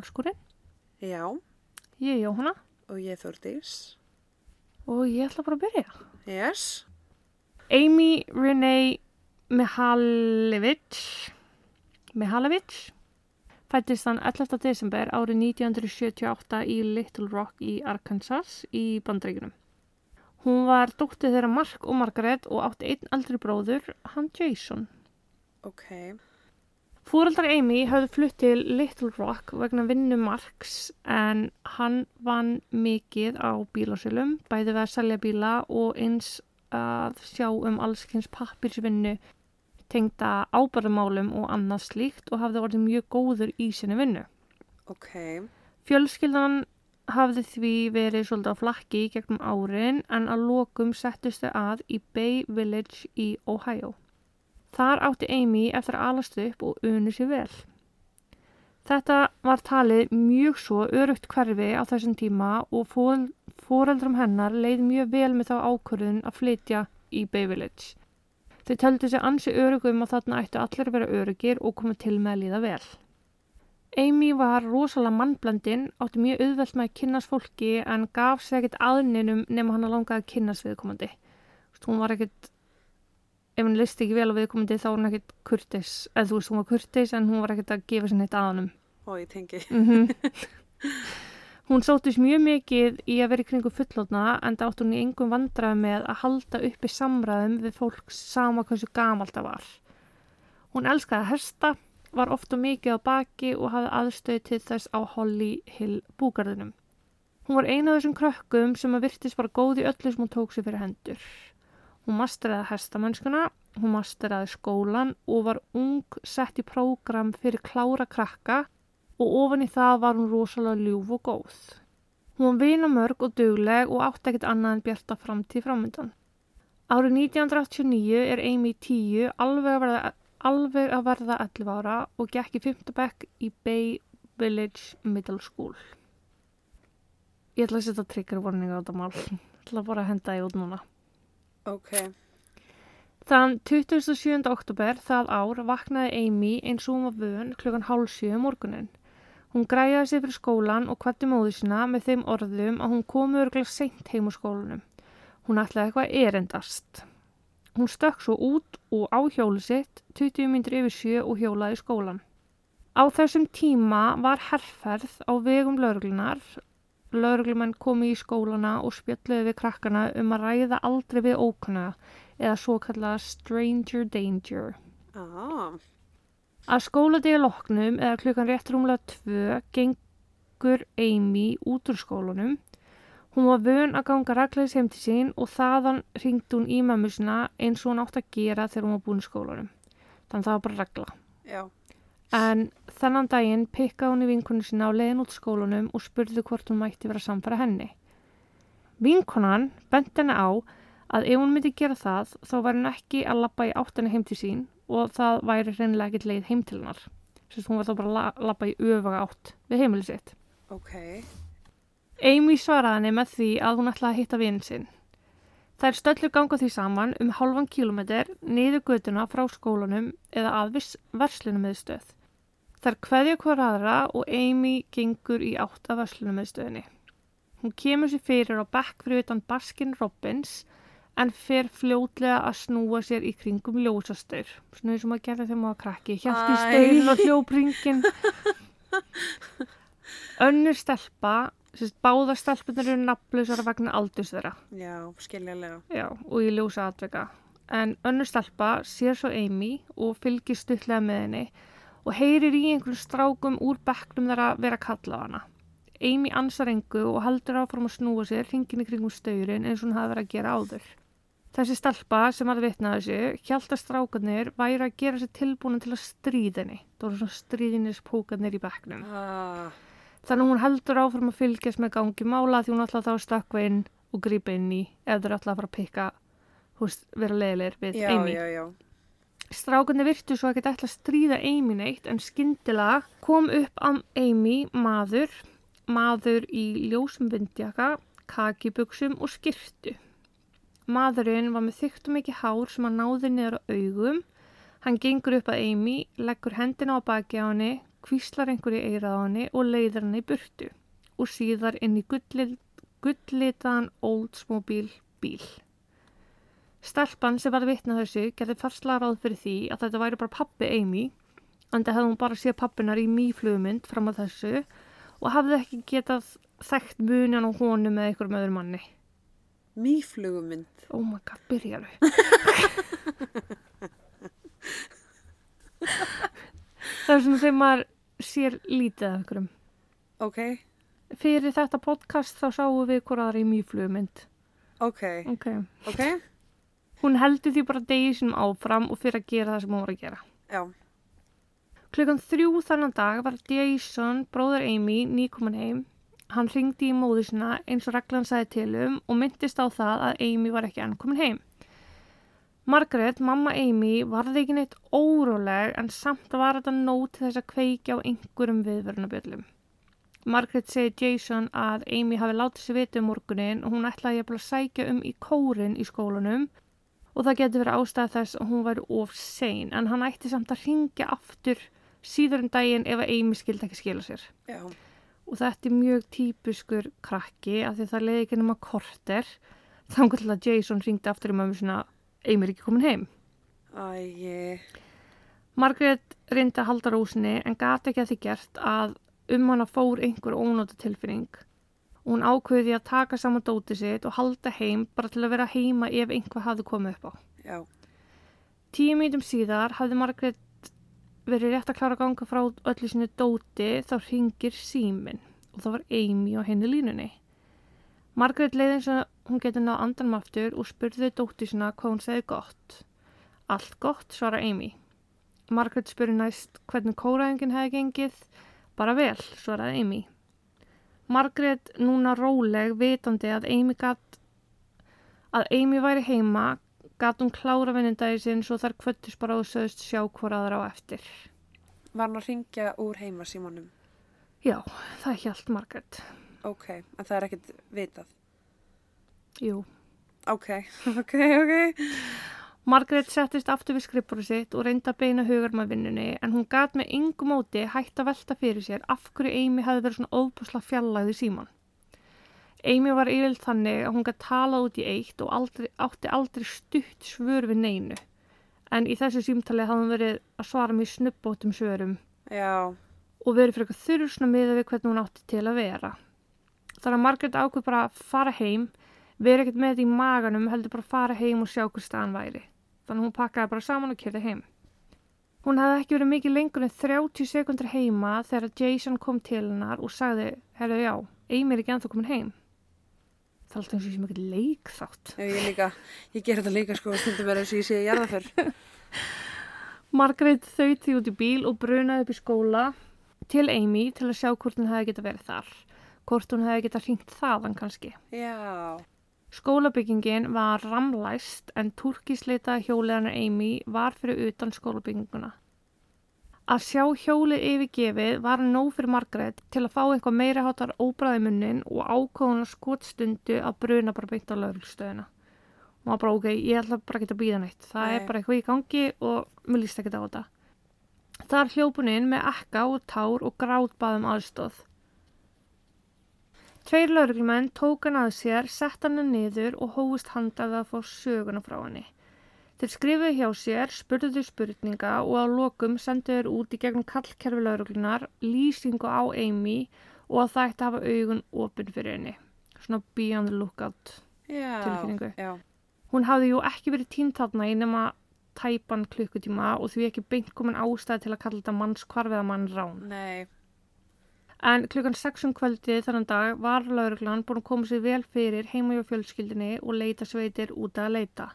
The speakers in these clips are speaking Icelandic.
Mórskurinn. Já, Ég er Jóhanna og ég er Þórdís. og ég ætla bara að byrja. Yes. Amy Renee Mihalevich, Mihalevich fættist þann 11. desember árið 1978 í Little Rock í Arkansas í bandreikunum. Hún var dóttið þeirra Mark og Margaret og átti einn eldri bróður, hann Jason. Ok. Fóreldrar Amy hafði flutt til Little Rock vegna vinnu Marks en hann vann mikið á bílasölum, bæði við að selja bíla og eins að sjá um allskynns pappirsvinnu tengda ábærumálum og annað slíkt og hafði orðið mjög góður í sinni vinnu. Ok. Fjölskyldan hafði því verið svolítið á flakki gegnum árin en að lokum settustu að í Bay Village í Ohio. Þar átti Amy eftir að alast upp og unu sér vel. Þetta var talið mjög svo örugt hverfi á þessum tíma og fóreldrum hennar leið mjög vel með þá ákvörðun að flytja í Bay Village. Þau töldu sér ansi örugum að þarna ættu allir að vera örugir og koma til með að líða vel. Amy var rosalega mannblandinn, átti mjög auðvelt með að kynnast fólki en gaf sér ekkert aðninum nema hann að langaði að kynnast viðkomandi. Hún var ekkert, ef hann listi ekki vel á viðkomandi þá var hann ekkert kurtis, eða þú veist hún var kurtis en hún var ekkert að gefa sér neitt aðnum. Ó, ég tengi. Mm -hmm. hún sóttist mjög mikið í að vera í kringu fullotna en það átti hún í engum vandrað með að halda uppi samræðum við fólk sama hversu gamalt það var. Hún elskaði að hersta var ofta mikið á baki og hafði aðstöð til þess á Holly Hill búgarðinum. Hún var eina af þessum krökkum sem að virtist bara góð í öllu sem hún tók sér fyrir hendur. Hún masteraði hestamennskuna, hún masteraði skólan og var ung sett í prógram fyrir klára krakka og ofan í það var hún rosalega ljúf og góð. Hún var vinamörg og dugleg og átti ekkert annað en bjarta framtíð framöndan. Árið 1989 er Amy 10 alveg að verða alveg að verða 11 ára og gekk í 5. bekk í Bay Village Middle School. Ég ætla að setja trigger warning á þetta mál. Ég ætla bara að henda því út núna. Ok. Þann 27. oktober það ár vaknaði Amy eins og hún var vön klukkan hálf sjö um morgunin. Hún græjaði sig fyrir skólan og kvatti móðu sína með þeim orðum að hún komi örglega seint heim úr skólanum. Hún ætlaði eitthvað erendast. Hún stökk svo út og á hjólu sitt 20 myndir yfir sjö og hjólaði skólan. Á þessum tíma var herrferð á vegum lauruglunar. Lauruglumenn komi í skólana og spjöldluði við krakkana um að ræða aldrei við ókunna eða svo kallaða stranger danger. Ah. Að skóladegi loknum eða klukkan rétt rúmlega tvö gengur Amy út úr skólanum Hún var vön að ganga rækleis heim til sín og þaðan ringd hún í mammusina eins og hún átt að gera þegar hún var búin í skólanum. Þannig það var bara regla. Já. En þennan daginn pikkaði hún í vinkunni sína á leiðin út skólanum og spurði hvort hún mætti vera samfara henni. Vinkonan bent henni á að ef hún myndi gera það þá var henni ekki að lappa í áttinni heim til sín og það væri reynilega ekkit leið heim til hennar. Sérst hún var þá bara að lappa í öfuga átt við heimilið sitt. Ok. Amy svaraði henni með því að hún ætlaði að hitta vinn sinn. Þær stöllu ganga því saman um halvan kílometr niður göduna frá skólanum eða að verslunum með stöð. Þær kveðja hver aðra og Amy gengur í átt að verslunum með stöðinni. Hún kemur sér fyrir á bekk fyrir utan Baskin Robbins en fer fljótlega að snúa sér í kringum ljósastöður. Svona eins og maður gerði þegar maður krakki. Hjælt í stöðin og hljópringin. Önnur stelpa Sérst, báða stelpunar eru nafnlausar vegna aldurs þeirra. Já, skiljanlega. Já, og ég ljósa atveka. En önnur stelpa sér svo Amy og fylgir stuttlega með henni og heyrir í einhvern strákum úr bekknum vera að kalla á hana. Amy ansar engu og haldur áfram að snúa sér hringin í kringum staurin eins og hún hafi verið að gera áður. Þessi stelpa sem hafði vitnað þessu, hjálta strákarnir væri að gera sér tilbúin til að stríða henni. Það voru svona stríðinispókarnir í bekknum. Ah. Þannig hún heldur áfram að fylgjast með gangi mála því hún ætla þá að stökka inn og grípa inn í eða ætla að fara að pikka, húst, vera leiðilegir við Já, Amy. já, já. Strákunni virtu svo ekki ætla að stríða Amy neitt en skyndilega kom upp á Amy maður, maður í ljósum vindjaka, kakibuxum og skirtu. Maðurinn var með þykkt og mikið hár sem að náði niður á augum. Hann gengur upp að Amy, leggur hendina á baki á henni, kvíslar einhverju eirað á henni og leiðir henni í burtu og síðar inn í gullit, gullitaðan Oldsmobile bíl. Stelpan sem var vitnað þessu gerði farslega ráð fyrir því að þetta væri bara pappi Amy, en það hefði hún bara séð pappinar í mýflugmynd fram að þessu og hafði ekki getað þekkt munan á honum með einhverjum öðrum manni. Mýflugumynd. Oh my god, byrjaru. það er svona þegar maður sér lítið af einhverjum. Ok, Fyrir þetta podcast þá sáum við hvort aðra í mýflugmynd. ok, Ok. ok. Hún heldur því bara degi sinum áfram og fyrir að gera það sem hún var að gera. Já, Klukkan þrjú þannan dag var Jason, bróður Amy, nýkomin heim. Hann ringdi í móðu sinna eins og reglan sagði til um og myndist á það að Amy var ekki enn komin heim. Margaret, mamma Amy, varði ekki neitt óróleg en samt var þetta nót þess að kveikja á einhverjum viðvörunabjöllum. Margaret segir Jason að Amy hafi látið sér vita um morgunin og hún ætlaði að sækja um í kórin í skólanum og það getur verið ástæða þess að hún væri of sein en hann ætti samt að ringja aftur síður um daginn ef að Amy skildi ekki skila sér. já, Og þetta er mjög típuskur krakki af því það leiði ekki nema korter þannig að Jason ringdi aftur mömmu sinna Amy er ekki komin heim. æ, Margaret reyndi að halda rósinni en gati ekki að því gert að um hana fór einhver ónóta tilfinning. Og hún ákveði að taka saman dótið sitt og halda heim bara til að vera heima ef einhver hafði komið upp á. já, Tíu mítum síðar hafði Margaret verið rétt að klára að ganga frá öllu sinni dóti þá ringir símin og það var Amy á henni línunni. Margaret leiði eins og hún getur náð andanum aftur og spurði dóttu sinna hvað hún segði gott. Allt gott, svara Amy. Margaret spurði næst hvernig kóraðingin hefði gengið. Bara vel, svaraði Amy. Margaret núna róleg vitandi að Amy gat að Amy væri heima gat hún klára vinnindagi sinn svo þar kvöttus bara og sögst sjá hvora aðra á eftir. var hann að ringja úr heima símanum? Já, það hjælt Margaret. Ok, en það er ekkert vitað. Jú. Ok, ok, ok. Margaret settist aftur við skrippuru sitt og reyndi að beina hugar með vinnunni en hún gat með yngu móti hægt að velta fyrir sér af hverju Amy hefði verið svona óbúsla fjallæði síman. Amy var yfirlega þannig að hún gæti talað út í eitt og aldrei, átti aldrei stutt svör við neinu. En í þessu símtali hafði hún verið að svara mjög snubbótum svörum Já, og verið fyrir eitthvað þurrsna miða við hvernig hún átti til að vera. Þannig að Margaret ákveð bara að fara heim, vera ekkert með þetta í maganum, heldur bara að fara heim og sjá hvað staðan væri. Þannig hún pakkaði bara saman og kerði heim. Hún hafði ekki verið mikið lengur en 30 sekundur heima þegar Jason kom til hennar og sagði, herru já, Amy er ekki ennþá komin heim. Það er alltaf eins og sem ekki leik þátt. ég líka, ég ger þetta líka sko, stundum er eins og ég sé að jarða fyrr. Margaret þauð því út í bíl og brunaði upp í skóla til Amy til að sjá hvort hún hefði geta verið þar. Hvort hún hefði geta hringt þaðan kannski. Já, Skólabyggingin var ramlæst en turkisleita hjóliðanar Amy var fyrir utan skólabygginguna. Að sjá hjólið yfirgefið var nóg fyrir Margaret til að fá eitthvað meira hátar óbræði munnin og ákváðun að skotstundu að bruna bara beint á lögulstöðuna. Og var bara ok, ég ætla bara ekki að býða neitt. Það Nei. er bara eitthvað í gangi og mér líst ekki á þetta. Þar hljópuninn með ekka og tár og grátbaðum aðstóð. Tveir lauruglumenn tók hann að sér, sett hann niður og hófust handað að fá söguna frá henni. Þeir skrifuðu hjá sér, spurðu spurninga og á lokum sendu þeir út í gegnum kallkerfi lauruglunar lýsingu á Amy og að það ætti að hafa augun opinn fyrir henni. Svona beyond the lookout. já, Tilfinningu. já, Hún hafði jú ekki verið tínt þarna í nema tæpan klukkutíma og því ekki beint komin ástæði til að kalla þetta mannskvarf eða mann rán. nei, En klukkan 6 um kvöldi þannig dag var lauruglan búin að koma sér vel fyrir heima hjá fjölskyldinni og leita sveitir út að leita.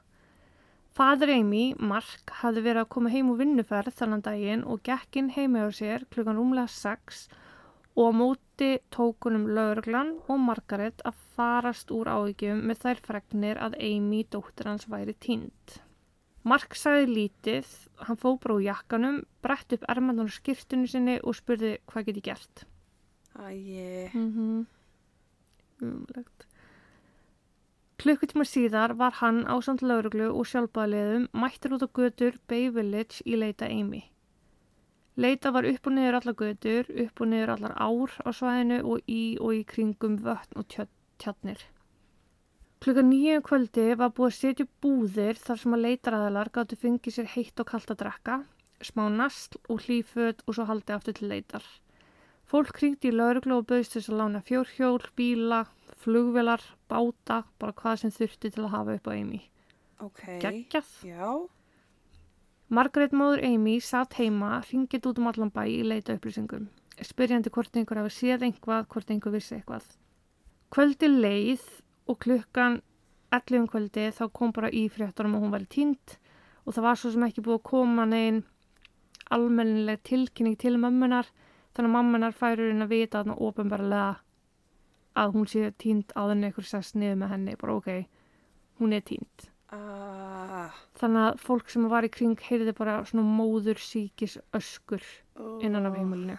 Fadur Amy, Mark, hafði verið að koma heim úr vinnuferð þannig daginn og gekk inn heima hjá sér klukkan rúmlega 6 og á móti tókunum lauruglan og Margaret að farast úr áhyggjum með þær fregnir að Amy, dóttir hans, væri tínd. Mark sagði lítið, hann fó bara úr jakkanum, brett upp ermandan á skýrtunni sinni og spurði hvað get ég gert. Æ, Mm -hmm. Klukkutíma síðar var hann á samt lauruglu og sjálfbæðaliðum mættur út á götur Bay Village í leita Amy. Leita var upp og niður allar götur, upp og niður allar ár á svæðinu og í og í kringum vötn og tjarnir. Klukka nýju um kvöldi var búið að setja búðir þar sem að leitaraðalar gáttu fengið sér heitt og kalt að drekka, smá nastl og hlýföt og svo haldið aftur til leitar. Fólk kringdi í lauruglu og bauðst þess að lána fjórhjól, bíla, flugvelar, báta, bara hvað sem þurfti til að hafa upp á Amy. Ok. Geggjað. Já. Margaret móður Amy satt heima, ringið út um allan bæ í leita upplýsingum. Spyrjandi hvort einhver hafi séð einhvað, hvort einhver vissi eitthvað. Kvöldi leið og klukkan 11 um kvöldi þá kom bara í fréttunum að hún væri tínt og það var svo sem ekki búið að koma neginn almennileg tilkynning til mömmunar þannig að mammunar færur inn að vita þarna ofinbarlega að hún sé tínt á þenni einhver sess niður með henni, bara ok, hún er tínt. Ah. Þannig að fólk sem var í kring heyrði bara svona móður síkis öskur innan af heimilinu.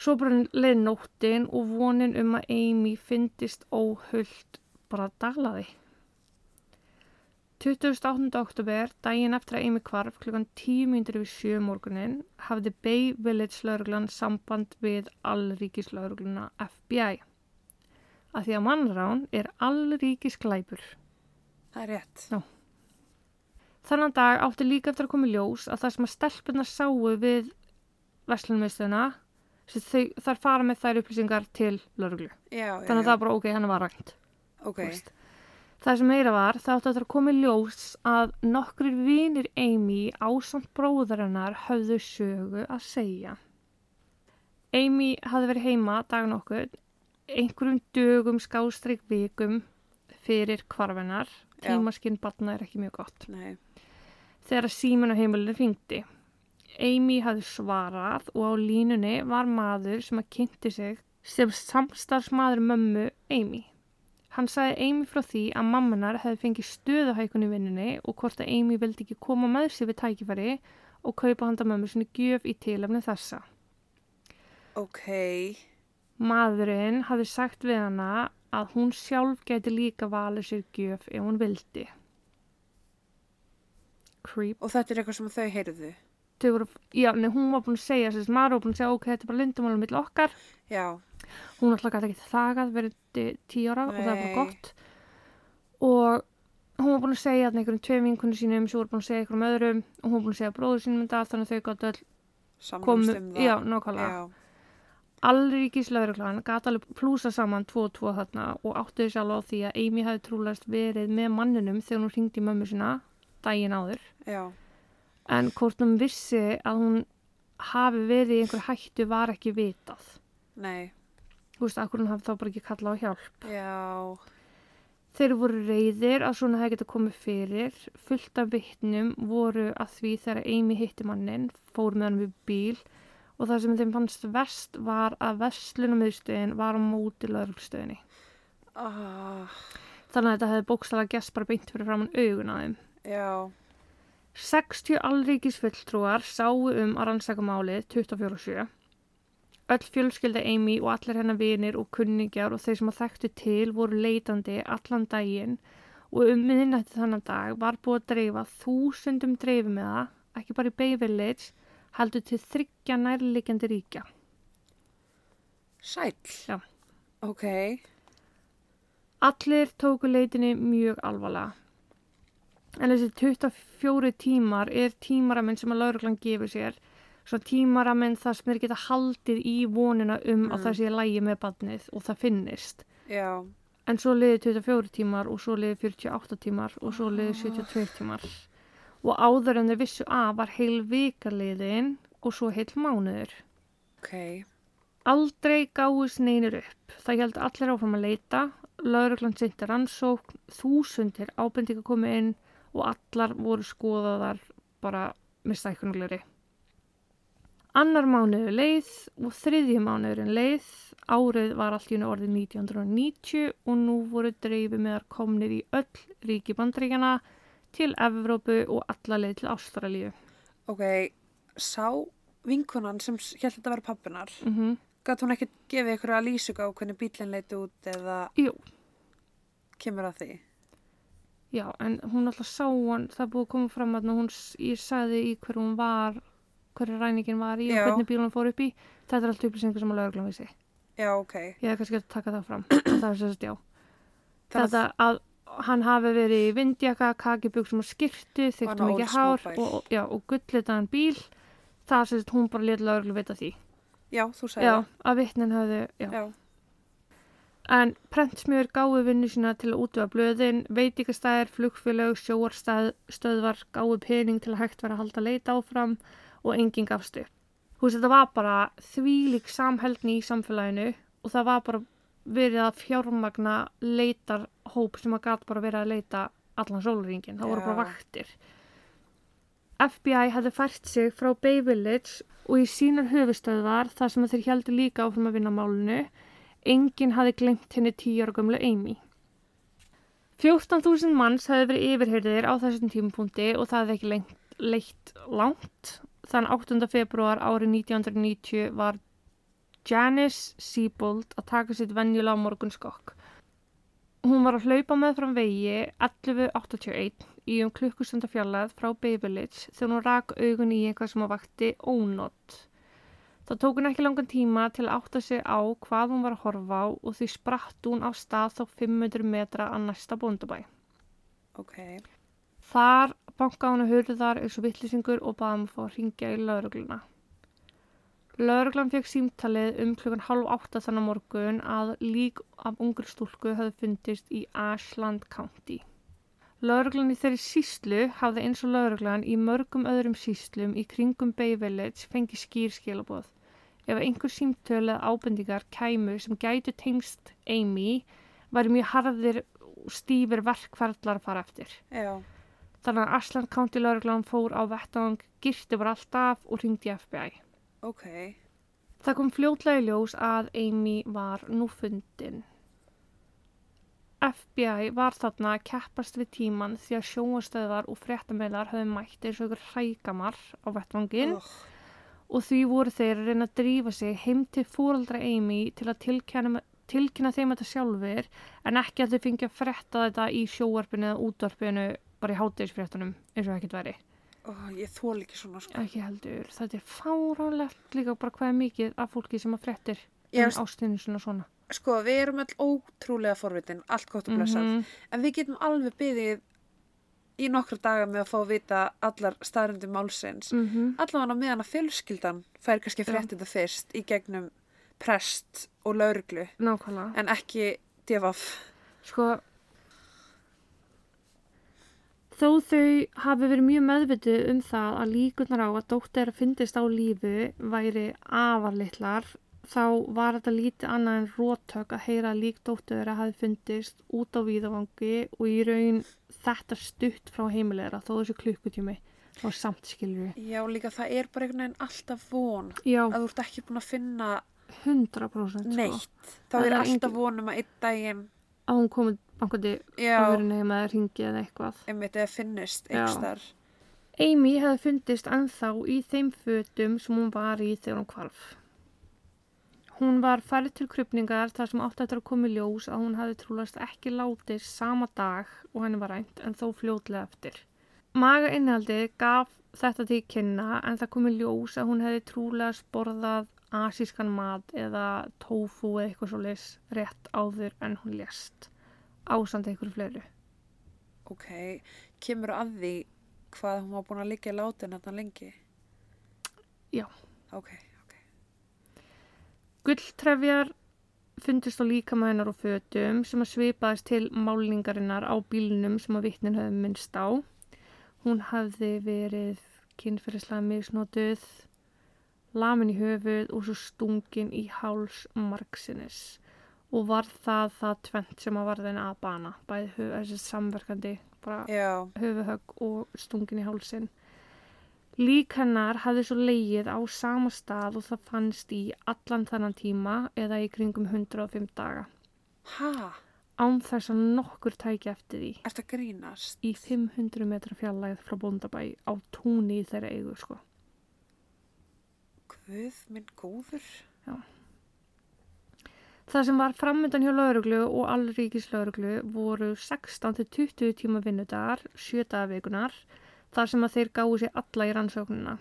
Svo bara leið nóttin og vonin um að Amy fyndist óhullt bara daglaði. 28. oktober, daginn eftir að Amy kvarf klukkan 10 mínútur yfir 7 morgunin, hafði Bay Village lauruglan samband við allríkislaurugluna FBI. Af því að mannrán er allríkisklæpur. Það er rétt. Þannig dag átti líka eftir að koma í ljós að það sem að stelpunar sáu við verslunumistuna, þar fara með þær upplýsingar til lauruglu. Já, já, Þannig að já. það er bara ok, hann var rænt. Ok. þú veist. Það sem meira var, átti eftir að koma í ljós að nokkrir vinir Amy ásamt bróður hennar höfðu sögu að segja. Amy hafði verið heima dag nokkur, einhverjum dögum skástrík vikum fyrir kvarfennar. Já. Tímaskinn batna er ekki mjög gott. Nei. Þegar símin á heimilinu ringdi. Amy hafði svarað og á línunni var maður sem að kynnti sig sem samstarfsmaður mömmu Amy. Hann sagði Amy frá því að mammanar hefði fengið stöðuhækun í vinnunni og hvort að Amy vildi ekki koma með sér við tækifæri og kaupa handa mömmu sinni gjöf í tilefni þessa. Ok. Maðurinn hafði sagt við hana að hún sjálf geti líka valið sér gjöf ef hún vildi. Creep. Og þetta er eitthvað sem þau heyrðu. Þau voru, já, nei, hún var búin að segja, maður var búin að segja, ok, þetta er bara lindumálum mitt okkar. Já. Hún alltaf gæti ekki þagað, verið tíu ára og það var Nei. bara gott. Og hún var búin að segja einhverjum tveim vinkunni sínum, svo voru búin að segja einhverjum öðrum og hún var búin að segja bróður sínum þetta, þannig að þau gáttu öll komu, um já, nákvæmlega. Já. Allríkis lauruglan gæti alveg plúsa saman tvo og tvo þarna og áttuði sjálf á því að Amy hafi trúlast verið með manninum þegar hún ringdi mömmu sína daginn áður. Já. En hvort hún vissi að hún hafi verið í einhver hættu var ekki vitað. Nei. Þú veist, akkur hún hafi þá bara ekki kallað á hjálp. Já. Þeir voru reyðir að svona það geta komið fyrir. Fullt af vittnum voru að því þegar Amy hitti mannin, fór með hann við bíl og það sem þeim fannst verst var að verslunumauðstöðin var á móti lögreglstöðinni. Ah. Þannig að þetta hefði bókstala gest bara beint fyrir framann augun að þeim. Já. 60 allríkis fulltrúar sáu um að rannsaka málið 24-7. Öll fjölskylda Amy og allir hennar vinir og kunningjar og þeir sem að þekktu til voru leitandi allan daginn og um miðnætti þannig dag var búið að dreifa þúsundum dreifum með það, ekki bara í Bay Village, heldur til þryggja nærliggjandi ríkja. Sæll. Já. Ok. Allir tóku leitinni mjög alvarlega. En þessi 24 tímar er tímaraminn sem að lauruglan gefur sér. Svo tímaraminn þar sem þeir geta haldið í vonina um að Mm. það sé lægi með badnið og það finnist. Já. En svo liði 24 tímar og svo liði 48 tímar og svo liði 72 tímar. Og áður en þeir vissu að var heil vika liðin og svo heil mánuður. Ok. Aldrei gáðist neynir upp. Það held allir áfram að leita, lauruglan sinti rannsókn, þúsundir ábendinga komið inn og allar voru skoðaðar bara með stækkunugleri. Annar mánuður leið og þriðji mánuðurinn leið, árið var allt í hennu orðið 1990 og nú voru dreifi meðar komnir í öll ríki bandríkjana til Evrópu og alla leið til Ástralíu. Ok. Sá vinkunan sem held þetta að vera pappinar. Mm Gat hún ekkert gefið ykkur að lýsuga á hvernig bílinn leiti út eða... Jú, kemur að því. Já, en hún alltaf sá hann, það búið að koma fram að hún, ég sagði í hver hún var, hverju ræningin var í Já. og hvernig bíl hún fór upp í. Þetta er allt upplýsingar sem að lögreglan vissi. Já, ok. Ég hef kannski að taka það fram. það er sérst, já. Þannig Þetta að hann hafi verið í vindjaka, kakibugsum og skirtu, hann þyktum á ekki old hár mobile. og, já, og gullitaðan bíl. Það sérst, hún bara létt lögreglu vita því. Já, þú sagði Já, það. að vitnin hafði, já. Já. En prentsmjör gáði vinnu sína til að útvega blöðin, veitingastæðir, flugfélög, sjóarstöðvar gáði pening til að hægt vera að halda leita áfram og enginn gafst upp. Þú veist, þetta var bara þvílík samheldni í samfélaginu og það var bara verið að fjármagna leitarhóp sem að gæti bara verið að leita allan sólringin. Það voru bara vaktir. FBI hefði fært sig frá Bay Village og í sínar höfustöðvar þar sem þeir heldur líka áfram að vinna málunu Enginn hafði glemt henni tíu ára gömlu Amy. 14.000 manns hefði verið yfirheyrðir á þessum tímapunkti og það hefði ekki lengt, leitt langt. Þann 8. februar árið 1990 var Janice Siebold að taka sitt venjulega morgunskokk. Hún var að hlaupa með fram vegi 11.81 í um klukkustunda fjarlæð frá Bay Village þegar hún rak augun í eitthvað sem að vakti ónott. Það tók hún ekki langan tíma til að átta sig á hvað hún var að horfa á og því spratt hún á stað þá 500 metra að næsta bóndabæ. Ok. Þar bankaði hún að hurðar eins og vittlisingur og baði hann að fá að ringja í laurugluna. Lauruglan fekk símtalið um klukkan halv átta þannig morgun að lík af ungri stúlku höfðu fundist í Ashland County. Lauruglan í þeirri síslu hafði eins og lauruglan í mörgum öðrum síslum í kringum Bay Village fengið skýr skilaboð. Ef einhver símtöl eða ábendingar kæmu sem gætu tengst Amy væri mjög harðir og stífir verkferðlar að fara eftir. Já. Þannig að Ashland County lauruglan fór á vettvang, girti bara alltaf og ringdi FBI. Ok. Það kom fljótlega í ljós að Amy var nú fundin. FBI var þarna að keppast við tíman því að sjónastöðvar og fréttameilar höfðu mætt eins og ykkur hrækamar á vettvangin Oh, og því voru þeir að reyna að drífa sig heim til fóreldra Amy til að tilkynna, tilkynna þeim þetta sjálfur en ekki að þau fengi að frétta þetta í sjóarpinu eða útvarpinu bara í hátegisfréttunum eins og ekkert væri. oh, ég þól ekki svona sko. Ekki heldur, þetta er fáránlegt líka bara hvað er mikið af fólki sem að fréttir um ástinu svona svona. sko, við erum öll ótrúlega forvitin, allt gott og blessað. Mhm. En við getum alveg byggðið í nokkra daga með að fá að vita allar staðrundir málsins. Mhm. Allavega meðan að fjölskyldan fær kannski fréttið það fyrst í gegnum prest og lauruglu en ekki divaf. Sko, þó þau hafi verið mjög meðvituð um það að líkurnar á að dóttir að fyndist á lífu væri afarlittlar, þá var þetta lítið annað en róttök að heyra að lík dóttir að hafi fundist út á víðavangi og í raun þetta stutt frá heimilegra þó þessu klukkutími og samt við. Já, líka það er bara einhvern veginn alltaf von Já, að þú ert ekki búin að finna 100% sko. neitt. Þá Það er alltaf von um að einn daginn, Að hún komið bankandi já, að vera nefn að ringi eða eitthvað. einmitt eða finnist einhver Amy hefði fundist ennþá í þeim fötum sem hún var í þegar hún kvarf. Hún var færið til krupningar þar sem átti eftir að koma í ljós að hún hefði trúlast ekki látið sama dag og henni var rænt en þó fljótlega eftir. Maga innhaldið gaf þetta til kynna en það kom í ljós að hún hefði trúlega borðað asískan mat eða tofu eða eitthvað svo leis rétt áður en hún lést. Ásand einhverju fleiru. Ok, kemur að því hvað hún var búin að liggja látin þetta lengi? Já. Ok, ok. Gulltrefjar fundist á líkama hennar og fötum sem að svipaðist til málningarinnar á bílnum sem að vittnin höfðu minnst á. Hún hafði verið kynferðislega misnotuð, lamin í höfuð og svo stungin í háls margsinnis og var það það tvent sem að var þenni að bana, bæði höf, þessi samverkandi Já, höfuhögg og stungin í hálsin. Lík hennar hafði svo leigið á sama stað og það fannst í allan þannan tíma eða í kringum 105 daga. ha, Án þess að nokkur tæki eftir því ert að grínast? í 500 metra fjallæð frá bóndabæ á túni í þeirra eigu sko. Guð minn góður. Það sem var framöndan hjá lauruglu og allríkis lauruglu voru 16-20 tíma vinnudagar, 7 dagavikunar, þar sem að þeir gáðu sér alla í rannsóknina.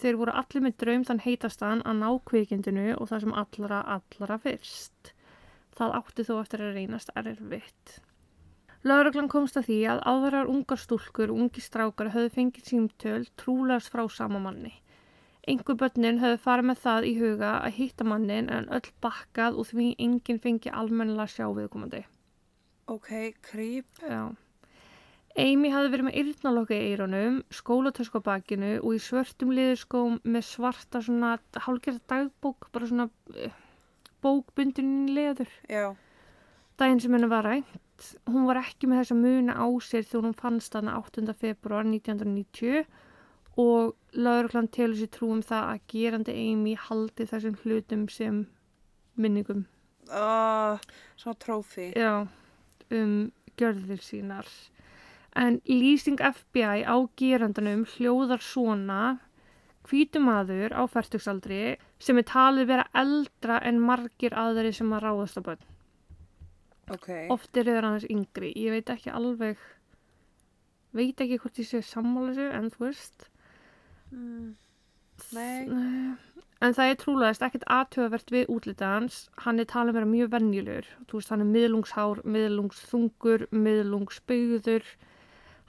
Þeir voru allir með draum þann heitastan að ná kvikindinu og það sem allra, allra fyrst. Það átti þó eftir að reynast erfitt. Lauruglan komst að því að áðurar ungar stúlkur og ungi strákar höfðu fengið símtöl trúlegs frá sama manni. Engur börnin höfðu farið með það í huga að hitta mannin en öll bakkað og því enginn fengi almennilega sjá viðkomandi. Ok, creep. Já. Amy hafði verið með yrnalokka í eironum, skólatösku á bakinu og í svörtum liðurskóm með svarta svona hálgerða dagbók, bara svona uh, bókbundin í leður. Já, Daginn sem henni var rænt, hún var ekki með þessa muna á sér hún fannst þarna 8. februar 1990 og lauruglan telur sér trú um það að gerandi Amy haldi þessum hlutum sem minningum. uh, svona trófi. Já, um gjörðir sínar. En lýsing FBI á gerandanum hljóðar svona hvítumadur á færtugsaldri sem er talið vera eldra en margir aðri sem að ráðast á bönn. Ok, Oft eru þeir aðeins yngri. Ég veit ekki alveg, veit ekki hvort ég sé sammála þessu en þú veist. Mm, nei, En það er trúlegast ekkert aðtöfavert við útlitið hans. Hann er talið vera mjög venjulegur. Þú veist, hann er miðlungshár, miðlungsþungur, miðlungsbyggður.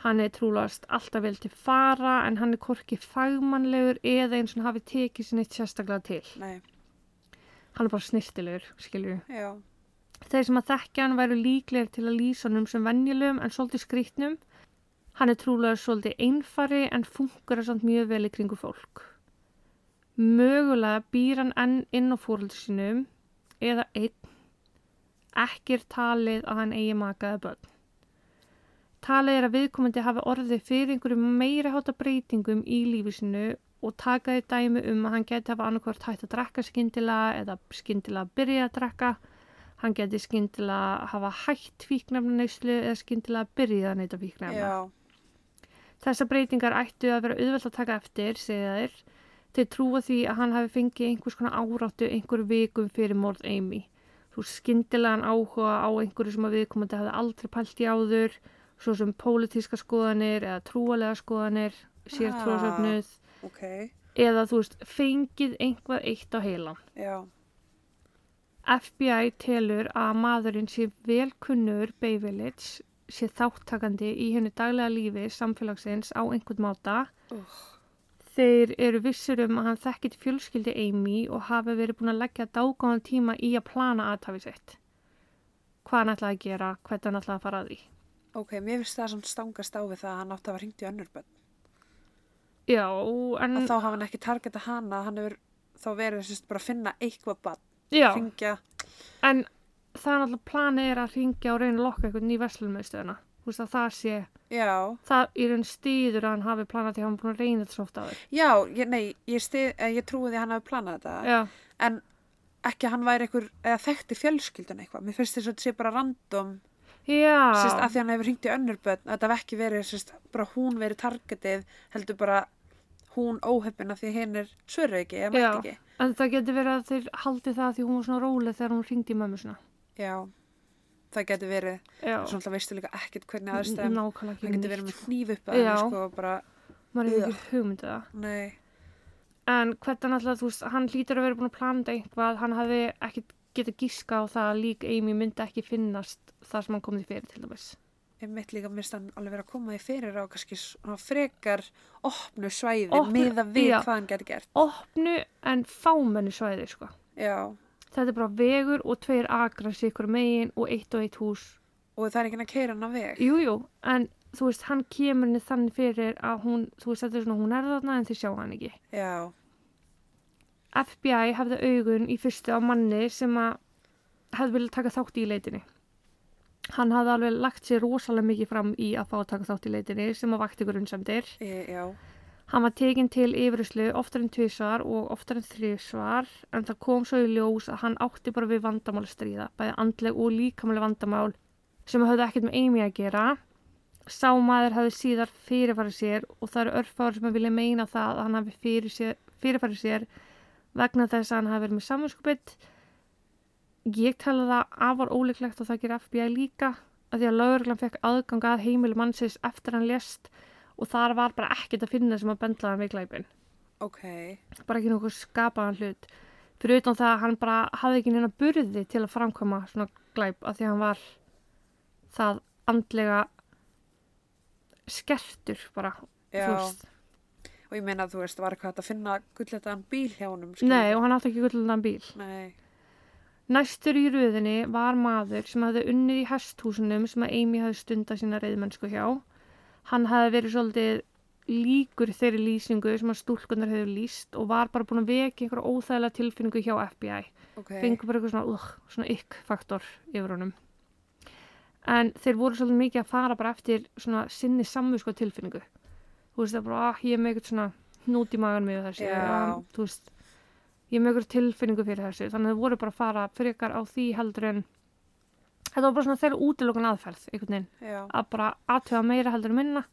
Hann er trúlegast alltaf vel til fara en hann er korki fagmannlegur eða eins og hann hafi tekið sér neitt sérstaklega til. nei, Hann er bara snirtilegur, skilju. já, Þeir sem að þekkja hann væru líklegir til að lýsa hann sem venjulegum en svolítið skrýtnum. Hann er trúlega svolítið einfari en fungur samt mjög vel í kringu fólk. Mögulega býr hann enn inn á fóröldu sínum eða einn. Ekki er talið að hann eigi makaði börn. Talið er að viðkomandi hafi orðið fyrir einhverjum meira hátta breytingum í lífi sinu og takaði dæmi um að hann geti hafa annarkvort hægt að drekka skyndilega eða skyndilega að byrja að drekka. Hann geti skyndilega hafa hægt fíknefnaneyslu eða skyndilega að byrja að neyta fíknefna. já, Þessar breytingar ættu að vera auðvelt að taka eftir, segja þeir. Þeir trúa því að hann hafi fengið einhvers konar áráttu einhver vikum fyrir morð Amy. Þú skyndilegan áhuga á einhverju sem að viðkomandi hafi aldrei pælt í áður, svo sem pólitíska skoðanir eða trúalega skoðanir, sér Ah. trúasöfnuð, ok, eða þú veist, fengið einhvað eitt á heilan. já, FBI telur að maðurinn sé vel kunnur Bay Village, sé þáttakandi í hennu daglega lífi samfélagsins á einhvern máta. uh, Þeir eru vissur um að hann þekkit fjölskyldi Amy og hafi verið búin að leggja dágáðan tíma í að plana aðtafi sitt. Hvað hann ætlaði að gera, hvernig hann ætlaði að fara að því. ok, mér finnst það samt stangast á við það að hann átti að hafa hringt í önnur bönn. Já, en... Að þá hafa hann ekki targeta hana, hann hefur þá verið bara að finna eitthvað bann, Já, hringja, en það er náttúrulega planið er að ringja og reyna að lokka einhvern í verslunumauðstöðuna. Þú veist að það sé, já, það í raun stýður að hann hafi planað því að hann búin að reyna þetta svo oft áður. já, ég, nei, ég, stið, eh, ég trúi því að hann hafi planað þetta, Já, en ekki að hann væri einhver, eða þekkti fjölskyldun eitthvað, mér finnst þess að þetta sé bara random, sérst, að því hann hefur hringt í önnur bönn, að þetta hafi ekki verið, sérst, bara hún verið targetið, heldur bara hún óheppin að því hinn er svöru ekki, ekki. En það getur verið að þeir haldi það því hún var svona róleg þegar hún ringdi í mömmu svona. Já, það getur verið, svona veistu líka ekkert hvernig ekki hann getur verið með hníf upp að hann, sko, bara, Maður hefur ekki hugmyndið það. nei, En hvernig náttúrulega, þú veist, hann hlýtur að vera búin að plana eitthvað, hann hefði ekki getað gíska á það að lík Amy myndi ekki finnast þar sem hann kom því fyrir til dæmis. ég mitt líka minnst hann alveg vera að koma því fyrir á kannski frekar opnu svæði, Opnu- miða við já. hvað hann getur gert. Opnu en fámennu svæði, sko. Já, Þetta er bara vegur og tveir akrar sikur megin og eitt og eitt hús. og það er ekki að keira hann á veg. Jú, jú, en þú veist, hann kemur henni þannig fyrir að hún, þú veist, þetta er svona, hún er þarna en þið sjá hann ekki. Já, FBI hafði augun í fyrstu á manni sem að hefði viljað taka þátt í leitinni. Hann hafði alveg lagt sér rosalega mikið fram í að fá að taka þátt í leitinni sem að vakti grunnsamdir. e, já, Hann var tekinn til yfiruslu oftar en tvisvar og oftar en þrísvar en það kom svo í ljós að hann átti bara við vandamál að stríða, bæði andleg og líkamlega vandamál sem höfðu ekkert með Amy að gera. Sá maður hafði síðar fyrirfarið sér og það eru örfáður sem að vilja meina það að hann hafi fyrirfarið sér vegna þess að hann hafi verið með samanskupið. ég tala það afar ólíklegt og það gerir FBI líka að því að lauruglan fekk aðgang að heimilu mannsins eftir hann lést og þar var bara ekkert að finna sem að bendla hann við glæpin. ok, Bara ekki nokkuð skapaðan hlut. Fyrir utan það að hann bara hafði ekki neina burði til að framkvæma svona glæp að því að hann var það andlega skertur bara. og ég meina að þú veist, var eitthvað að finna gulletaðan bíl hjá honum, Nei, og hann átti ekki gullunan bíl. Nei, Næstur í röðinni var maður sem hafði unnið í hesthúsunum sem að Amy hafði stundað sína reyðmennsku hjá. Hann hafði verið svolítið líkur þeirri lýsingu sem að stúlkunar hefur lýst og var bara búin að vekja einhverja óþægilega tilfinningu hjá FBI. ok, Fengur bara eitthvað svona, uh, svona ykk-faktor yfir honum. En þeir voru svolítið mikið að fara bara eftir svona sinni samvísko tilfinningu. Þú veist það bara, ah, ég er með eitthvað svona hnút í magan með þessi. Já. ah, Þú veist, ég er með eitthvað tilfinningu fyrir þessu. Þannig að þeir voru bara að fara frekar á því heldur en þetta var bara svona þeirra útilokun aðferð, Að bara aðtöða meira heldur en minna.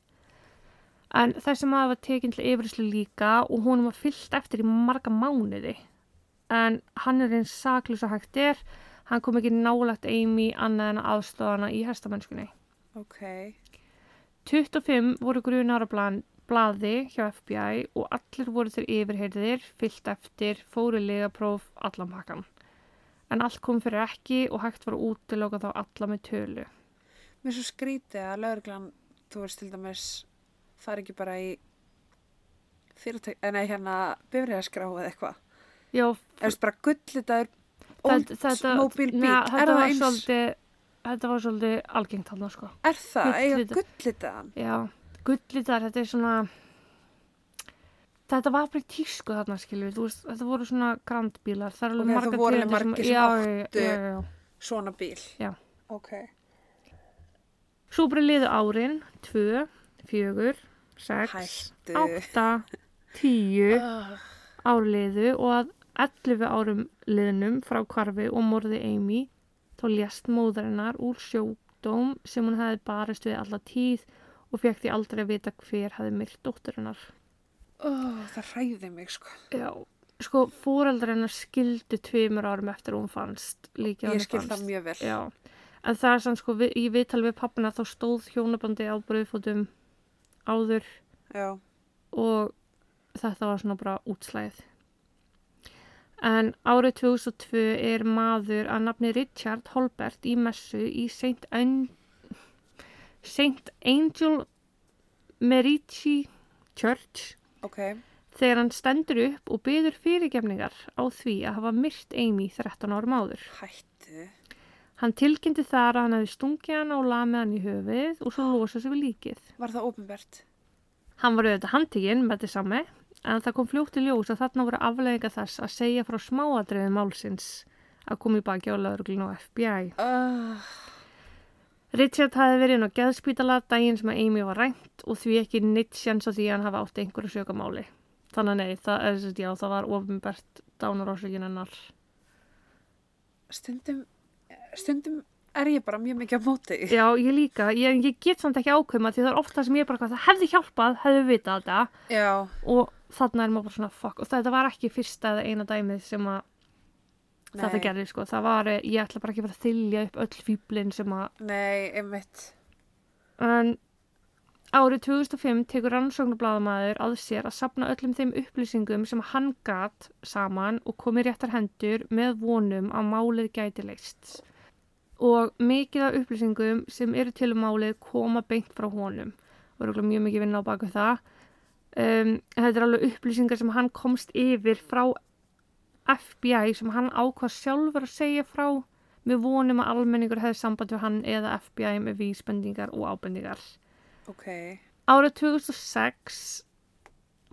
En þessi maður var tekinn til yfirislu líka og honum var fyllt eftir í marga mánuði. En hann er eins saklus að hægt er. Hann kom ekki nálagt Amy annað en aðstofana í hestamennskunni. ok, 25 voru grunar á blaði hjá FBI og allir voru þeir yfirheyrðir, fyllt eftir, fóru legapróf, allan pakkan. En allt kom fyrir ekki og hægt var útiloka þá alla með tölu. mér er svo skrítið að lauruglan, þú veist til dæmis, það er ekki bara í fyrirtæk, en nei hérna bifriðaskrá eða eitthvað, Já, er það bara gullitaður þetta, þetta, móbíl bíl, Neða, er þetta það var eins, svolítið, þetta var svolítið algengt þarna sko. er það, gullitaðan? Já, gullitar, þetta er svona, þetta var bara í tísku þarna skilur, þú veist, þetta voru svona grandbílar, það er alveg Ok, það margar voru margir sem áttu- já, já, já. Svona bíl? Já. Ok. Svo bara liðu árin, tvö, fjögur, sex, Hættu. átta, tíu Uh, árliðu og að 11 árum liðnum frá kvarfi og morði Amy þá lést móðarinnar úr sjókdóm sem hún hefði barist við alla tíð og fekk því aldrei að vita hver hefði myrt dótturinnar. Uh, það hræði mig sko. Já, sko fóreldarinnar skildu tveimur árum eftir hún fannst líka Ég skil það mjög vel. Já, en það er sann sko við, í viðtal við pappina þá stóð hjónabandi á bröðfótum áður Já. og þetta var svona bara útslæðið. En árið 2002 er maður að nafni Richard Holbert í messu í St. An. Angel Merici Church Ok. þegar hann stendur upp og byður fyrirgefningar á því að hafa myrt Amy 13 árum áður. Hættu. Hann tilkynnti þar að hann hefði stungið hann og lamið hann í höfuð og svo losað sig við líkið. Var það ofinbært? Hann var auðvitað handtíkinn með þetta sami en það kom fljótt í ljós að þarna voru afleðinga þess að segja frá smáadriðum málsins að koma í baki á lauruglun og FBI. Uh, Richard hafi verið inn á geðspítala daginn sem að Amy var rænt og því ekki neitt sjans á því að hann hafi átt einhverju sökamáli. Þannig nei, það, er, já, það var ofinbært dánarásökin hennar. stundum, stundum er ég bara mjög mikið á móti. Já, ég líka. Ég, ég get samt ekki ákveðma því það er ofta sem ég bara, það hefði hjálpað, hefði vitað þetta Já. og þarna er maður bara svona fuck og þetta var ekki fyrsta eða eina dæmið sem að þetta Nei. gerði sko. Það var, eh, ég ætla bara ekki að fara að þylja upp öll fýblin sem að Nei, einmitt. En árið 2005 tekur rannsóknarbladamæður að sér að sapna öllum þeim upplýsingum sem hann gat saman og komið réttar hendur með vonum að málið gæti leist. Og mikið af upplýsingum sem eru til um málið koma beint frá honum. Og örugglega mjög mikið vinna á baku það. Um, þetta er alveg upplýsingar sem hann komst yfir frá FBI sem hann ákvað sjálfur að segja frá með vonum að almenningur hefði samband við hann eða FBI með vísbendingar og ábendingar. Ok. Árið 2006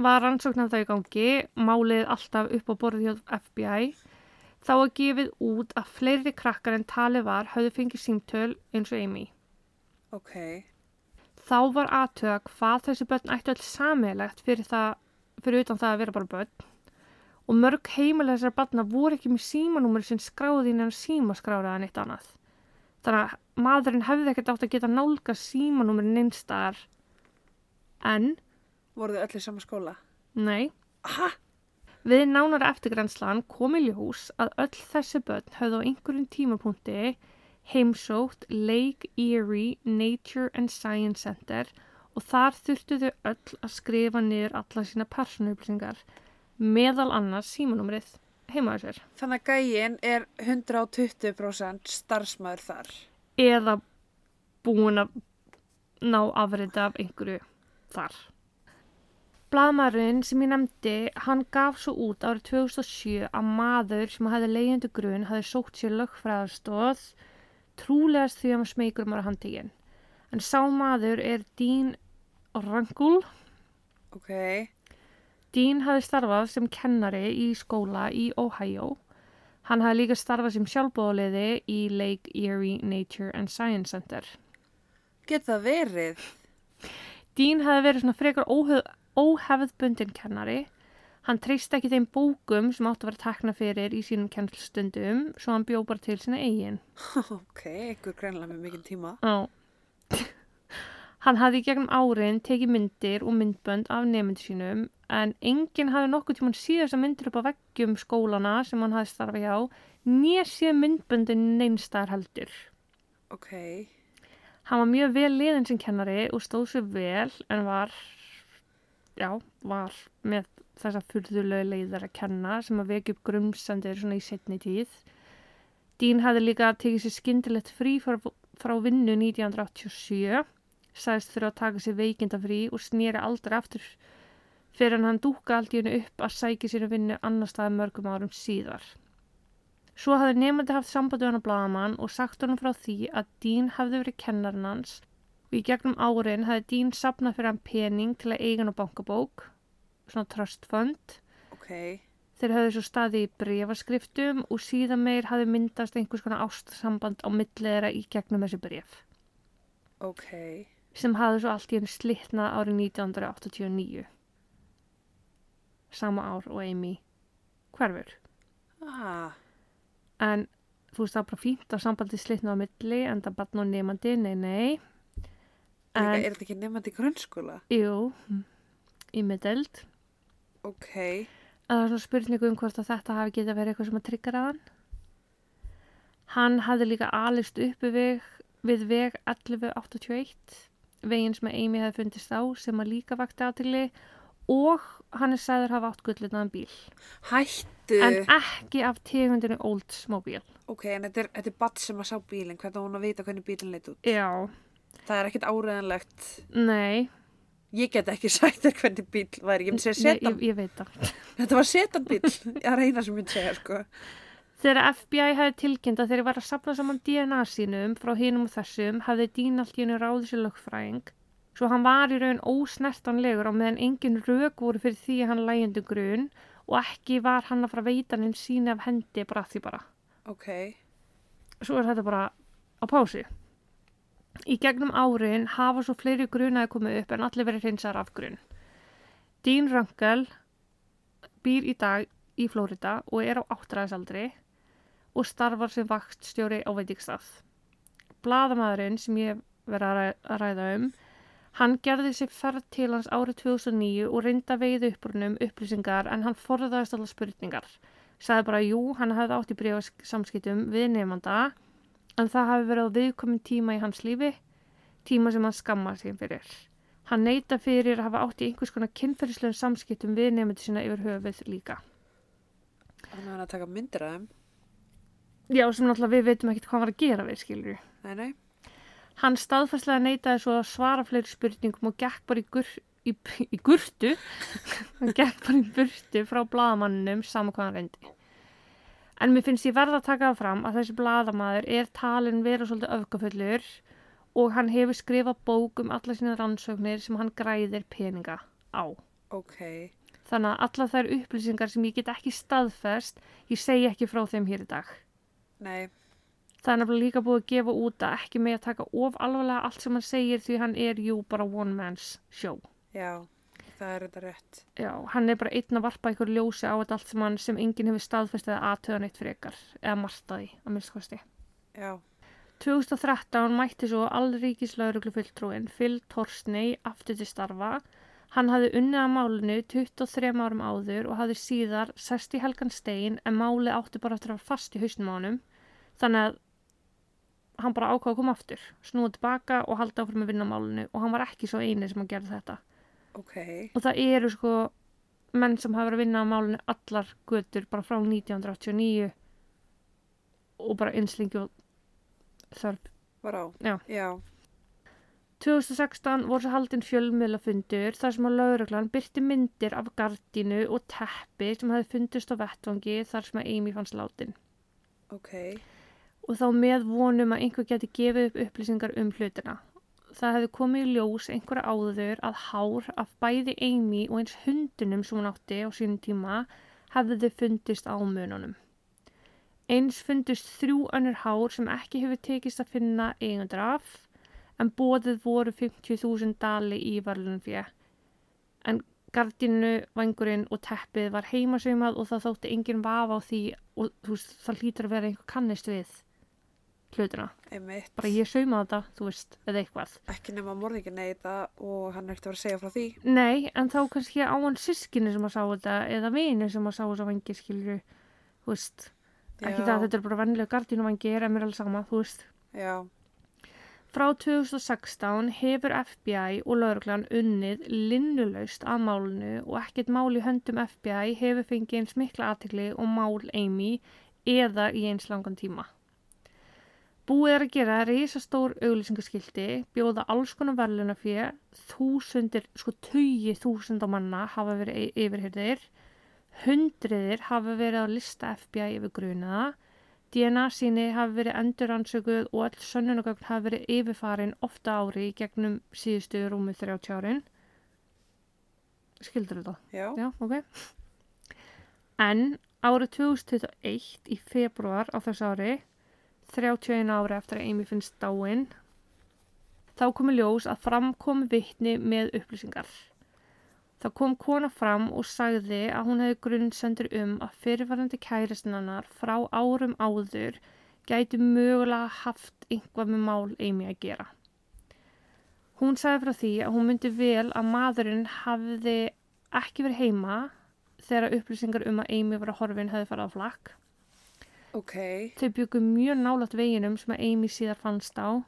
var rannsóknar það í gangi, málið alltaf upp á borðið hjá FBI. Þá var gefið út að fleiri krakkar en talið var höfðu fengið símtöl eins og Amy. Ok. Þá var aðtöða hvað þessi börn ættu öll sammeilegt fyrir, það, fyrir utan það að vera bara börn. Og mörg heimilega þessar barna voru ekki með símanúmer sem skráði inn en símaskráði en eitt annað. Þannig að maðurinn hefði ekkert átt að geta nálga símanúmerin einstar en Voru þau öll í sama skóla? Nei, Aha. Við nánara eftirgrænslan kom í ljós að öll þessi börn höfðu á einhverjum tímapunkti heimsótt Lake Erie Nature and Science Center og þar þurftu þau öll að skrifa niður alla sína persónuupplýsingar meðal annars símanúmrið heimaðu sér Þannig að gægin er 120% starfsmæður þar. eða búin að ná afrita af einhverju þar. Blaðmaðurinn sem ég nefndi, hann gaf svo út árið 2007 að maður sem hefði leiðindu grunn hefði sótt sér lögfræðarstóð trúlegast því að hann smeykur um ára handtíkin. En sá maður er Dean Rangul. Ok, Dean hefði starfað sem kennari í skóla í Ohio. Hann hefði líka starfað sem sjálfbóðaliði í Lake Erie Nature and Science Center. get það verið? Dean hefði verið svona frekar óhef, óhefðbundin kennari. Hann treysti ekki þeim bókum sem áttu að vera tekna fyrir í sínum kennslustundum, svo hann bjó bara til sína eigin. ok, einhver greinlega með mikinn tíma. Já. hann hafði gegnum árin tekið myndir og myndbönd af nefndu sínum, en enginn hafði nokkuð tímann síðan þessar myndir upp á veggjum skólana sem hann hafði starfað hjá, nér síðan myndböndin neinstar heldur. Ok, Hann var mjög vel liðin sem kennari og stóð sér vel en var, já, var með þessa furðulegu leiðar að kenna sem að vekja upp grumsendir svona í setni tíð. Dín hafði líka tekið sér skyndilegt frí frá, frá vinnu 1987, sagðist þurfa að taka sér veikindafrí og snýri aldrei aftur fyrir en hann dúka allt í hennu upp að sækja sér að vinnu annar staði mörgum árum síðar. Svo hafði nefndi haft sambandi við hann á bladamann og sagt honum frá því að Dín hafði verið kennarinn hans og í gegnum árin hafði Dín sapnað fyrir hann pening til að eiga hann á bankabók, svona trust fund. ok, Þeir hafði svo staði í brefaskriftum og síðan meir hafði myndast einhvers konar ástasamband á milliðra í gegnum þessi bref ok. sem hafði svo allt í henni slitnað árið 1989. Sama ár og Amy hverfur. Ah, En þú veist það er bara fínt að sambandi slitna á milli en það barn og nefandi, nei, nei. en, En, er þetta ekki nefnandi í grunnskóla? jú, í middeld. Ok, Það er svona spurningu um hvort að þetta hafi getið verið eitthvað sem að tryggja hann. Hann hafði líka alist uppi við, við veg 1181, veginn sem að Amy hefði fundist á sem að líka vakti aðtili og hann er sagður hafa átt gullitaðan bíl. hættu. En ekki af tegundinu Oldsmobile. Ok, en þetta er, þetta er badd sem að sá bílinn, hvernig hún að vita hvernig bílinn leit út? Já, Það er ekkert áreðanlegt. nei. Ég get ekki sagt þér hvernig bíl væri, ég myndi segja setan. ég, ég veit það. Þetta var setan bíl, ég er eina sem ég myndi segja, sko. Þegar FBI hefði tilkynnt að þeir var að sapna saman DNA sínum frá hinum og þessum hefði Dín allt í hennu ráði sér lögfræðing svo hann var í raun ósnertanlegur á meðan engin rök voru fyrir því að hann lægjandi grun og ekki var hann að fara að veita hann síni af hendi bara því bara. Ok, Svo er þetta bara á pási. Í gegnum árin hafa svo fleiri grunaði komið upp en allir verið hreinsar af grun. Dín Röngel býr í dag í Flórida og er á áttræðisaldri og starfar sem vaktstjóri á veitingstað. Blaðamaðurinn sem ég verið að ræða um, hann gerði sér ferð til hans árið 2009 og reynda veið upprunum upplýsingar en hann forðaðist allar spurningar. Sagði bara jú, hann hefði átt í brífasamskiptum við nefnda en það hafi verið á viðkomin tíma í hans lífi, tíma sem hann skammar sig fyrir. Hann neyta fyrir að hafa átt í einhvers konar kynferðislegum samskiptum við nefndi sína yfir höfuð líka. þannig að hann að taka myndir af þeim. Já, sem náttúrulega við veitum ekkert hvað hann var að gera við, skilur við. Nei, nei. Hann staðfærslega neytaði svo að svara fleiri spurningum og gekk bara í, gur, í, í gurtu, hann gekk bara í burtu frá blaðamanninum sama hvað hann reyndi. En mér finnst ég verða að taka það fram að þessi blaðamaður er talin vera svolítið öfgafullur og hann hefur skrifað bók um alla sína rannsóknir sem hann græðir peninga á. Ok, Þannig að alla þær upplýsingar sem ég get ekki staðfest, ég segi ekki frá þeim hér í dag. nei. Það er nefnilega líka búið að gefa út að ekki með að taka of alvarlega allt sem hann segir því hann er jú bara one man's show. Já, það er þetta rétt. Já, hann er bara einn að varpa einhver ljósi á þetta allt sem hann sem enginn hefur staðfest eða aðtöðan eitt frekar eða martaði að minnst kosti. Já, 2013 mætti svo allríkislauruglu fulltrúin Phil Torsney aftur til starfa. Hann hafði unnið að málinu 23 árum áður og hafði síðar sest í helgan stein en máli átti bara eftir að vera fast í hausnum á honum. Þannig að hann bara ákvaða að koma aftur, snúið tilbaka og halda áfram að vinna á málinu og hann var ekki svo eini sem að gera þetta. ok, Og það eru sko menn sem hafa verið að vinna á málinu allar götur bara frá 1989 og bara einslingi og þörf. var á. Já. Já, 2016 voru svo haldinn fjölmiðlafundur þar sem að lauruglan byrti myndir af gardínu og teppi sem hefði fundist á vettvangi þar sem að Amy fannst látin. ok, Og þá með vonum að einhver geti gefið upp upplýsingar um hlutina. Það hefði komið í ljós einhverja áður að hár af bæði Amy og eins hundunum sem hún átti á sínum tíma hefði fundist á mununum. Eins fundist þrjú önnur hár sem ekki hefur tekist að finna eigundur af en bóðið voru 50.000 dali í varlunum fyrir. En gardinu, vangurinn og teppið var heimasaumað og það þótti enginn vafa á því og þú veist, það hlýtur að vera einhver kannist við hlutina. einmitt. Bara ég saumaði þetta, þú veist, eða eitthvað. Ekki nema morðingin neyta og hann er eftir að vera að segja frá því. Nei, en þá kannski á hann sískinni sem að sá þetta eða vini sem að sá þess að vangi skilju, þú veist. Ekki Já. það að þetta er bara vennilega gardinu vangi er er alveg sama, þú veist. Já, Frá 2016 hefur FBI og lauruglan unnið linnulaust að málinu og ekkert mál í höndum FBI hefur fengið eins mikla aðtekli og mál Amy eða í eins langan tíma. Búið er að gera risastór auglýsingaskildi, bjóða alls konar verðluna fyrir, þúsundir, sko tugi þúsunda manna hafa verið y- yfirhyrðir, hundriðir hafa verið á lista FBI yfir grunaða, DNA síni hafi verið enduransökuð og öll sönnunagögn hafi verið yfirfarin ofta ári gegnum síðustu rúmið 30 árin. Skildur þetta? já, Já, ok. En árið 2021 í februar á þessu ári, 31 ári eftir að Amy finnst dáin, þá komi ljós að fram kom vitni með upplýsingar. Það kom kona fram og sagði að hún hefði grunnsendur um að fyrirvarandi kæristinannar frá árum áður gæti mögulega haft einhvað með mál Amy að gera. Hún sagði frá því að hún myndi vel að maðurinn hafði ekki verið heima þegar upplýsingar um að Amy var að horfin hefði farið á flakk. Ok, Þau byggu mjög nálægt veginum sem að Amy síðar fannst á.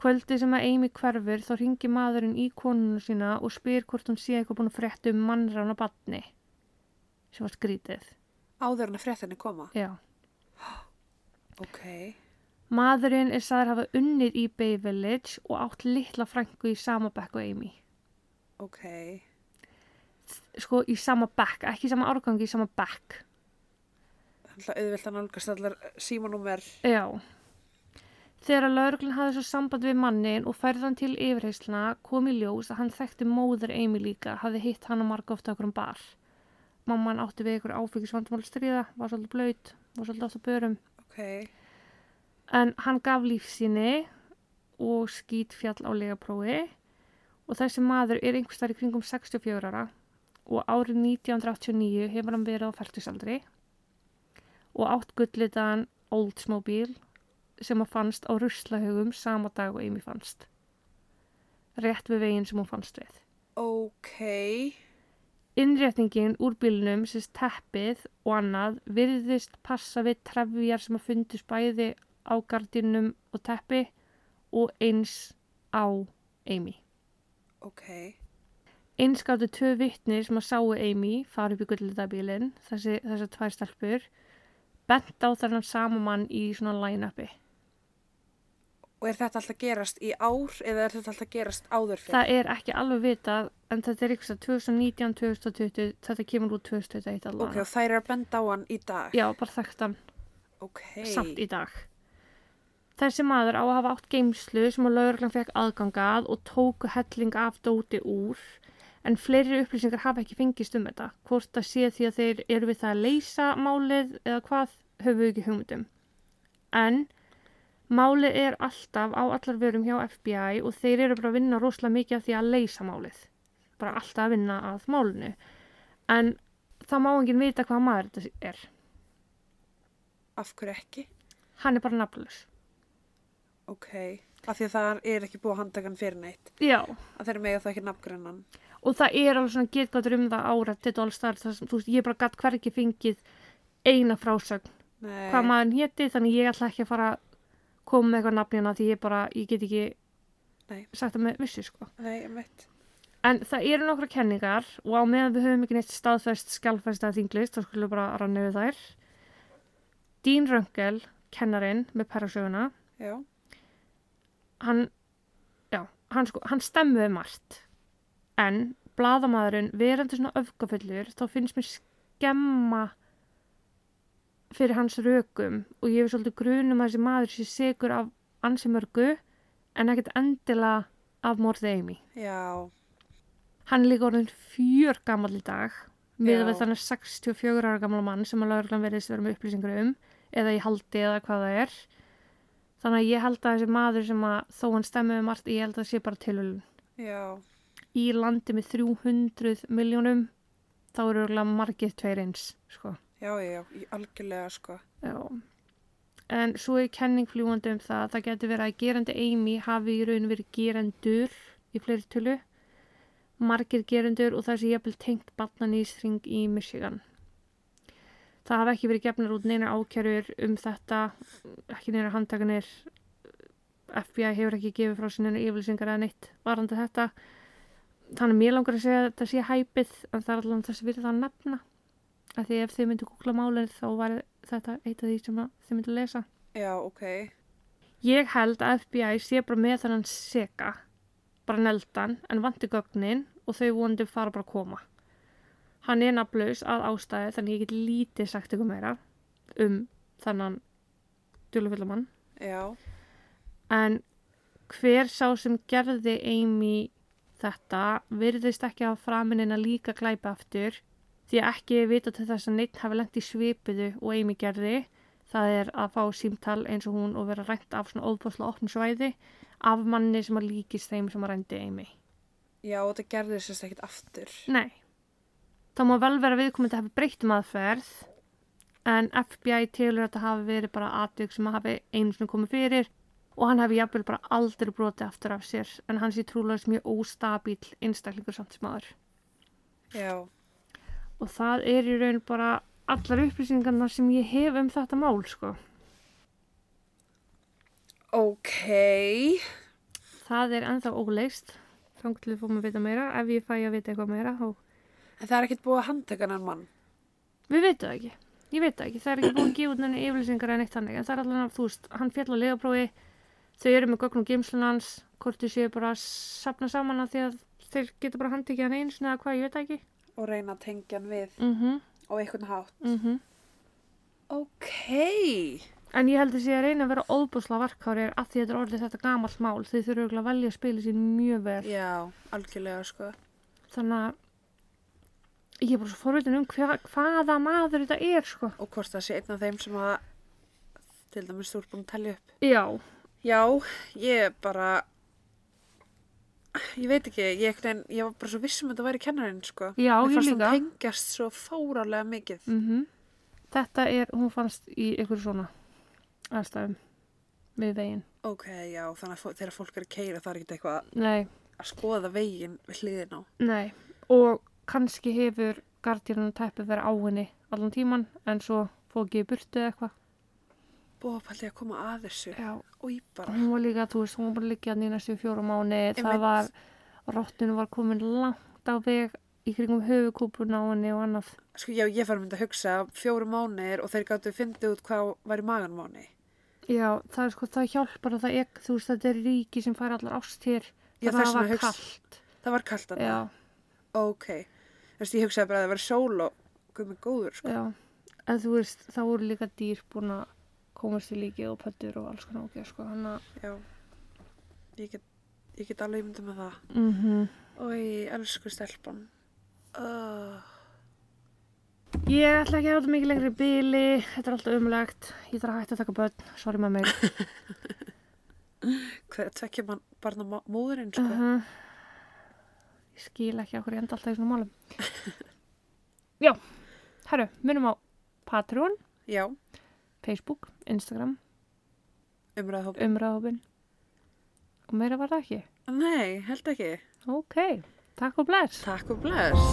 Kvöldi sem að Amy hverfur þá ringi maðurinn í konuna sína og spyr hvort hún sé eitthvað búin að frétta um mannrána batni sem var skrítið. áður en að fréttinni koma. Já. Ok, Maðurinn er sagður hafa unnið í Bay Village og átt litla frængu í sama bekk og Amy. ok, Sko í sama bekk, ekki í sama árgangi, í sama bekk. Að auðvilt að nálgast allar símanúmer. Já. Þegar lauruglan hafði svo samband við mannin og færði hann til yfirheysluna kom í ljós að hann þekkti móður Amy líka, hafði hitt hann og marga ofta okkur um bar. Mamman átti við ykkur áfengisvandmál stríða, var svolítið blöyt, var svolítið átt á börum. Ok, En hann gaf lífsíni og skýt fjall á legaprófi og þessi maður er einhvers þar í kringum 64 ára og árið 1989 hefur hann verið á færtusaldri og átt gullitaðan Oldsmobile sem að fannst á ruslahugum sama dag og Amy fannst. Rétt við veginn sem hún fannst við. ok, Innréttingin úr bílnum, sérst teppið og annað, virðist passa við trefjar sem að fundist bæði á gardinum og teppi og eins á Amy. ok, Eins gáttu tvö vittnir sem að sáu Amy fara upp í gullitaðbílinn, þessi, þessar tvær stelpur, bent á þennan sama mann í svona line-upi. og er þetta alltaf gerast í ár eða er þetta alltaf gerast áður fyrir? Það er ekki alveg vitað, en þetta er eitthvað 2019, 2020, þetta kemur úr 2021 Ok, allavega. og þær eru að benda á hann í dag? Já, bara þekkt hann. Ok, samt í dag. Þessi maður á að hafa átt geimslu sem að lauruglan fekk aðgangað og tóku helling af dóti úr en fleiri upplýsingar hafa ekki fengist um þetta. Hvort það sé því að þeir eru við það að leysa málið eða hvað höfum við ekki hugmyndum. En málið er alltaf á allar vörum hjá FBI og þeir eru bara að vinna rosalega mikið af því að leysa málið. Bara alltaf að vinna að málinu. En það má enginn vita hvað maður þetta er. af hverju ekki? Hann er bara nafnlaus. Ok, af því að það er ekki búið að handtaka hann fyrir neitt. Já. Að þeir mega það ekki nafngrinnan. Og það er alveg svona getgáttur um það ára það sem, þú veist, ég bara gatt hvergi fengið eina frásögn Nei. hvað maður héti, þannig ég ætla ekki að fara að koma með eitthvað nafnina því ég bara, ég get ekki Nei. sagt það með vissu, sko. Nei. En það eru nokkra kenningar og á meðan við höfum ekki neitt staðfest skjálfæst að þinglist, þá skulum við bara ranna yfir þær. Dín Röngel, kennarin með perrasöguna, Já. hann, já, hann, sko, hann stemmuði margt. En blaðamaðurinn, verandi svona öfgafullur, þá finnst mér skemma fyrir hans rökum og ég hef svolítið grunum að þessi maður sé sigur af ansi mörgu en ekkert endilega af morðið Amy. Já. Hann er líka orðin fjör gammal í dag með við þannig 64 ára gammal mann sem að lauruglan verðist vera með upplýsingar um eða í haldi eða hvað það er. Þannig að ég held að þessi maður sem að þó hann stemmiði margt, ég held að það sé bara tilhulun. Já. Í landi með 300 miljónum þá eru örgulega margir tveir eins, sko. Já, já, já, algjörlega, sko. Já. En svo er kenning fljúandi um það að það getur verið að gerandi Amy hafi í raun verið gerendur í fleiri tölu, margir gerendur og það sé jafnvel tengt batnanýsring í Michigan. Það hafi ekki verið gefnar út neina ákjærur um þetta, ekki neina handtakanir, FBI hefur ekki gefið frá sinni neina yfirlýsingar eða neitt varandi þetta. Þannig að mér langar að segja að þetta sé hæpið en það er allavega þess að við það að nefna. Af því ef þið myndu googla málið þá var þetta eitt af því sem að þið myndu lesa. Já, ok. Ég held að FBI sé bara með þannan seka, bara neldan, en vanti gögnin og þau vonandi fara bara að koma. Hann er nafnlaus að ástæði þannig ég get lítið sagt ykkur meira um þannan djúlufullamann. Já. En hver sá sem gerði Amy þetta virðist ekki að framinina líka glæpa aftur því að ekki vita til þess að neitt hafi lengt í svipiðu og Amy gerði. Það er að fá símtal eins og hún og vera rænt af svona óbúslega opnum svæði af manni sem að líkist þeim sem að rændi Amy. Já, og þetta gerði sérst ekkert aftur. Nei. Það má vel vera viðkomandi að hafa breytt um aðferð en FBI telur að þetta hafi verið bara atvik sem hafi einu sinni komið fyrir og hann hafi jafnvel bara aldrei brotið aftur af sér en hann sé trúlega mjög óstabíl einstaklingur samt sem aður. Já. Og það er í raun bara allar upplýsingarna sem ég hef um þetta mál, sko. Ok. Það er ennþá óleist. Þannig til við fórum að vita meira. Ef ég fæ að vita eitthvað meira, þá... En það er ekkert búið að handtaka hennar mann. Við veitum það ekki. Ég veit það ekki. Það er ekki búin að gefa út nenni yfirlýsingar en eitt þannig. En það er allavega, þú veist, hann fjall á legaprófi. Þau eru með gögnum geimslunans. Hvort þau séu bara að sapna saman að því að þeir geta bara handtekið hann eins eða hvað, ég veit ekki. Og reyna að tengja hann við Mm á einhvern hátt. -hmm. Ok. En ég held að sé að reyna að vera óbúslega varkárir að því að þetta er orðið þetta gamalt mál. Þau þurfu að velja að spila sér mjög vel. Já, algjörlega, sko. Þannig að ég er bara svo forvitin um hva, hvaða maður þetta er, sko. Og hvort það sé einn af þeim sem að til dæmis þú ert búin að tellja upp. Já, Já, ég bara ég veit ekki, ég, veginn, ég var bara svo viss um að þetta væri kennarinn, sko. já, Mér ég fannst líka. hann tengjast svo fárálega mikið. Mm Þetta er, hún fannst í ykkur svona aðstæðum við veginn. Ok, já, þannig að þegar fólk er að keira það er ekki eitthvað Nei, að skoða veginn við hliðin á. nei. Og kannski hefur gardjörnum tæpið verið á henni allan tíman en svo fókið burtu eitthvað. Búið pælti að koma að þessu. Og ég bara, hún var líka, þú veist, hún var bara líka í næstu fjóra mánu. Það var, rottinu var komin langt á veg í kringum höfukúpuna á henni og annað. sko, já, ég fær að mynda að hugsa fjóru mánir og þeir gáttu fyndið út hvað var í maganmáni. Já, það er sko, það hjálpar að það er, þú veist, þetta er ríki sem fær allar ástir. Já, það þess var hugsa- kallt. Það var kallt að Já, Ok. Þú veist, ég hugsaði bara að það var sól og guð mig góður, sko. já. En þú veist, það voru líka dýr búin að komast í líkið og pöttur og alls konar ógeð, sko. Þannig að, Já. Ég get, ég get alveg myndið með það. mm Ói, elsku stelpan. Uh, Ég ætla ekki að hafa þetta mikið lengri í bíli, þetta er alltaf umlegt, ég þarf að hætta að taka börn, sorry með mig. hver tvekja man, barna móðurinn, sko. Uh Ég skil ekki okkur ég enda alltaf í svona málum. Já, herru, munum á Patreon, Já, Facebook, Instagram. Umræðahópin Umræðahópin Og meira var það ekki? Nei, held ekki. Ok, takk og bless. Takk og bless.